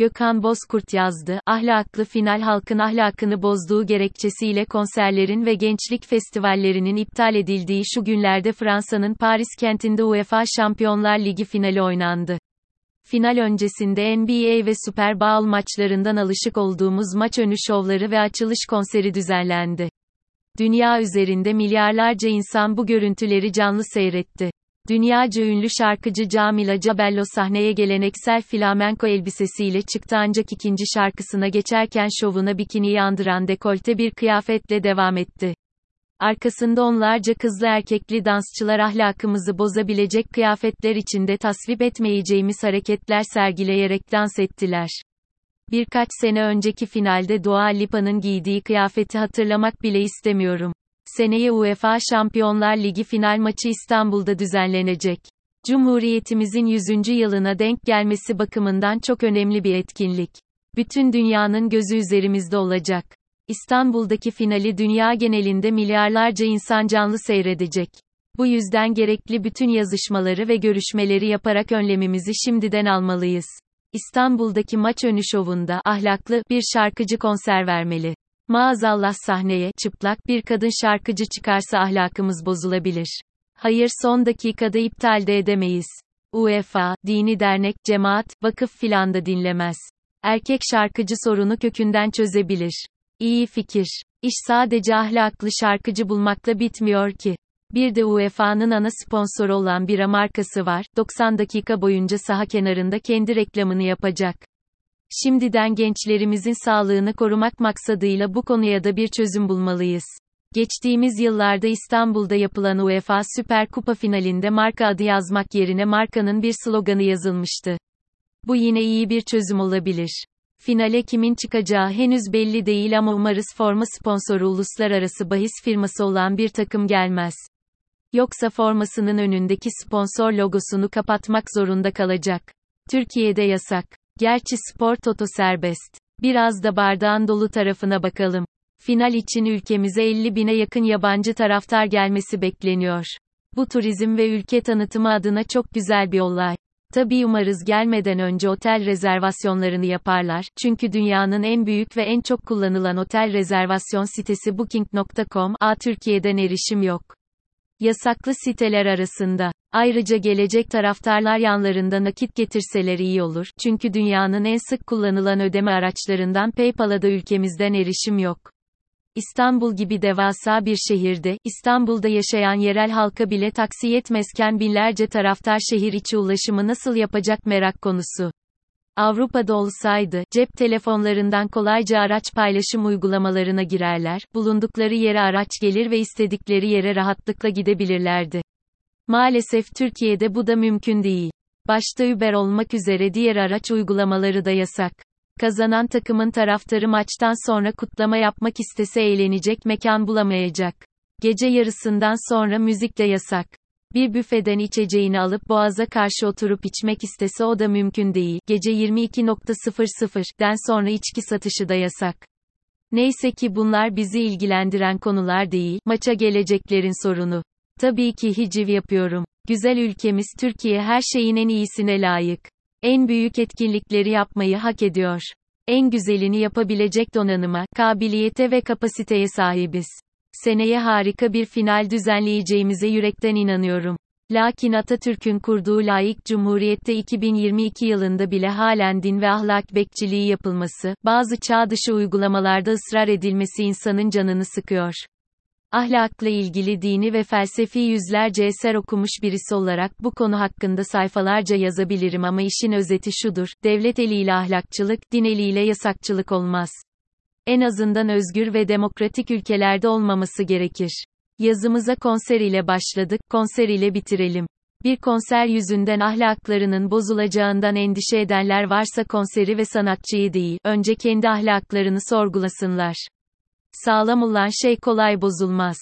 Gökhan Bozkurt yazdı, ahlaklı final halkın ahlakını bozduğu gerekçesiyle konserlerin ve gençlik festivallerinin iptal edildiği şu günlerde Fransa'nın Paris kentinde UEFA Şampiyonlar Ligi finali oynandı. Final öncesinde NBA ve Super Bowl maçlarından alışık olduğumuz maç önü şovları ve açılış konseri düzenlendi. Dünya üzerinde milyarlarca insan bu görüntüleri canlı seyretti. Dünyaca ünlü şarkıcı Camila Cabello sahneye geleneksel flamenko elbisesiyle çıktı ancak ikinci şarkısına geçerken şovuna bikiniyi andıran dekolte bir kıyafetle devam etti. Arkasında onlarca kızlı erkekli dansçılar ahlakımızı bozabilecek kıyafetler içinde tasvip etmeyeceğimiz hareketler sergileyerek dans ettiler. Birkaç sene önceki finalde Dua Lipa'nın giydiği kıyafeti hatırlamak bile istemiyorum. Seneye UEFA Şampiyonlar Ligi final maçı İstanbul'da düzenlenecek. Cumhuriyetimizin 100. yılına denk gelmesi bakımından çok önemli bir etkinlik. Bütün dünyanın gözü üzerimizde olacak. İstanbul'daki finali dünya genelinde milyarlarca insan canlı seyredecek. Bu yüzden gerekli bütün yazışmaları ve görüşmeleri yaparak önlemimizi şimdiden almalıyız. İstanbul'daki maç önü şovunda ahlaklı bir şarkıcı konser vermeli. Maazallah sahneye çıplak bir kadın şarkıcı çıkarsa ahlakımız bozulabilir. Hayır son dakikada iptal de edemeyiz. UEFA, dini dernek, cemaat, vakıf filan da dinlemez. Erkek şarkıcı sorunu kökünden çözebilir. İyi fikir. İş sadece ahlaklı şarkıcı bulmakla bitmiyor ki. Bir de UEFA'nın ana sponsoru olan bira markası var. 90 dakika boyunca saha kenarında kendi reklamını yapacak. Şimdiden gençlerimizin sağlığını korumak maksadıyla bu konuya da bir çözüm bulmalıyız. Geçtiğimiz yıllarda İstanbul'da yapılan UEFA Süper Kupa finalinde marka adı yazmak yerine markanın bir sloganı yazılmıştı. Bu yine iyi bir çözüm olabilir. Finale kimin çıkacağı henüz belli değil ama umarız forma sponsoru uluslararası bahis firması olan bir takım gelmez. Yoksa formasının önündeki sponsor logosunu kapatmak zorunda kalacak. Türkiye'de yasak. Gerçi spor toto serbest. Biraz da bardağın dolu tarafına bakalım. Final için ülkemize 50 bine yakın yabancı taraftar gelmesi bekleniyor. Bu turizm ve ülke tanıtımı adına çok güzel bir olay. Tabi umarız gelmeden önce otel rezervasyonlarını yaparlar, çünkü dünyanın en büyük ve en çok kullanılan otel rezervasyon sitesi Booking.com, a Türkiye'den erişim yok. Yasaklı siteler arasında. Ayrıca gelecek taraftarlar yanlarında nakit getirseler iyi olur, çünkü dünyanın en sık kullanılan ödeme araçlarından PayPal'a da ülkemizden erişim yok. İstanbul gibi devasa bir şehirde, İstanbul'da yaşayan yerel halka bile taksi yetmezken binlerce taraftar şehir içi ulaşımı nasıl yapacak merak konusu. Avrupa'da olsaydı, cep telefonlarından kolayca araç paylaşım uygulamalarına girerler, bulundukları yere araç gelir ve istedikleri yere rahatlıkla gidebilirlerdi. Maalesef Türkiye'de bu da mümkün değil. Başta Uber olmak üzere diğer araç uygulamaları da yasak. Kazanan takımın taraftarı maçtan sonra kutlama yapmak istese eğlenecek mekan bulamayacak. Gece yarısından sonra müzik de yasak. Bir büfeden içeceğini alıp boğaza karşı oturup içmek istese o da mümkün değil. Gece 22.00'den sonra içki satışı da yasak. Neyse ki bunlar bizi ilgilendiren konular değil, maça geleceklerin sorunu. Tabii ki hiciv yapıyorum. Güzel ülkemiz Türkiye her şeyin en iyisine layık. En büyük etkinlikleri yapmayı hak ediyor. En güzelini yapabilecek donanıma, kabiliyete ve kapasiteye sahibiz. Seneye harika bir final düzenleyeceğimize yürekten inanıyorum. Lakin Atatürk'ün kurduğu layık cumhuriyette 2022 yılında bile halen din ve ahlak bekçiliği yapılması, bazı çağ dışı uygulamalarda ısrar edilmesi insanın canını sıkıyor. Ahlakla ilgili dini ve felsefi yüzlerce eser okumuş birisi olarak bu konu hakkında sayfalarca yazabilirim ama işin özeti şudur, devlet eliyle ahlakçılık, din eliyle yasakçılık olmaz. En azından özgür ve demokratik ülkelerde olmaması gerekir. Yazımıza konser ile başladık, konser ile bitirelim. Bir konser yüzünden ahlaklarının bozulacağından endişe edenler varsa konseri ve sanatçıyı değil, önce kendi ahlaklarını sorgulasınlar. Sağlam olan şey kolay bozulmaz.